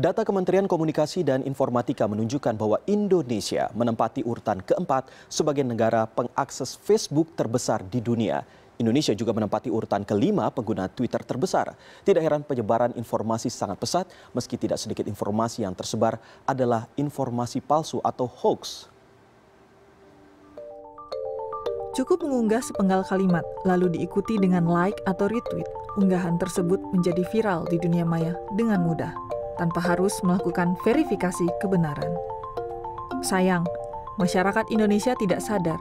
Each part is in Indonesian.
Data Kementerian Komunikasi dan Informatika menunjukkan bahwa Indonesia menempati urutan keempat sebagai negara pengakses Facebook terbesar di dunia. Indonesia juga menempati urutan kelima pengguna Twitter terbesar. Tidak heran penyebaran informasi sangat pesat, meski tidak sedikit informasi yang tersebar adalah informasi palsu atau hoax. Cukup mengunggah sepenggal kalimat, lalu diikuti dengan like atau retweet. Unggahan tersebut menjadi viral di dunia maya dengan mudah tanpa harus melakukan verifikasi kebenaran. Sayang, masyarakat Indonesia tidak sadar.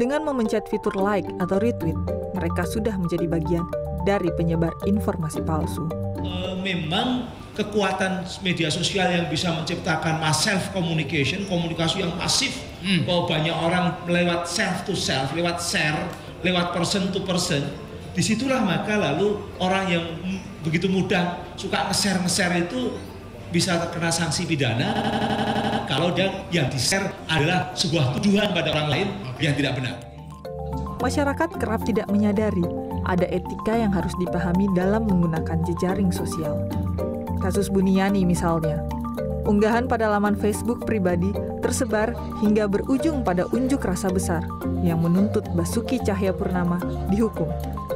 Dengan memencet fitur like atau retweet, mereka sudah menjadi bagian dari penyebar informasi palsu. Uh, memang kekuatan media sosial yang bisa menciptakan mass self communication, komunikasi yang masif, hmm. bahwa banyak orang lewat self to self, lewat share, lewat person to person, di situlah maka lalu orang yang begitu mudah suka nge-share nge-share itu bisa terkena sanksi pidana kalau dia yang di-share adalah sebuah tuduhan pada orang lain yang tidak benar. Masyarakat kerap tidak menyadari ada etika yang harus dipahami dalam menggunakan jejaring sosial. Kasus Buniani misalnya, unggahan pada laman Facebook pribadi tersebar hingga berujung pada unjuk rasa besar yang menuntut Basuki Cahayapurnama dihukum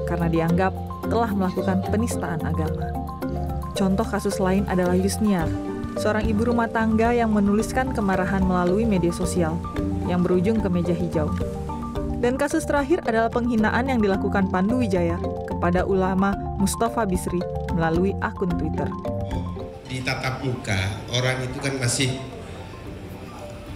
karena dianggap telah melakukan penistaan agama. Contoh kasus lain adalah Yusniar, seorang ibu rumah tangga yang menuliskan kemarahan melalui media sosial yang berujung ke meja hijau. Dan kasus terakhir adalah penghinaan yang dilakukan Pandu Wijaya kepada ulama Mustafa Bisri melalui akun Twitter. Di tatap muka, orang itu kan masih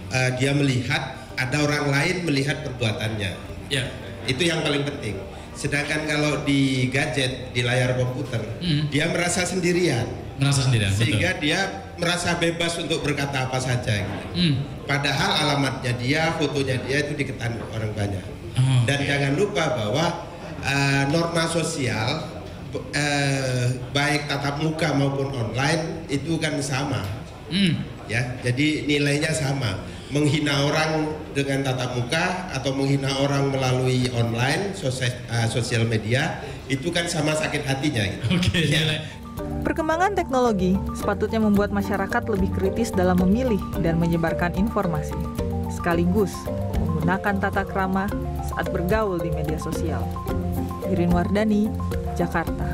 uh, dia melihat ada orang lain melihat perbuatannya. Ya. Itu yang paling penting Sedangkan kalau di gadget, di layar komputer, hmm. dia merasa sendirian. Merasa sendirian. Sehingga betul. dia merasa bebas untuk berkata apa saja. Gitu. Hmm. Padahal alamatnya dia, fotonya dia itu diketahui orang banyak. Oh, Dan okay. jangan lupa bahwa uh, norma sosial uh, baik tatap muka maupun online itu kan sama. Hmm. Ya, jadi nilainya sama menghina orang dengan tatap muka atau menghina orang melalui online sosial, uh, sosial media itu kan sama sakit hatinya. Gitu. Oke. Okay, ya. Perkembangan teknologi sepatutnya membuat masyarakat lebih kritis dalam memilih dan menyebarkan informasi, sekaligus menggunakan tata krama saat bergaul di media sosial. Irin Wardani, Jakarta.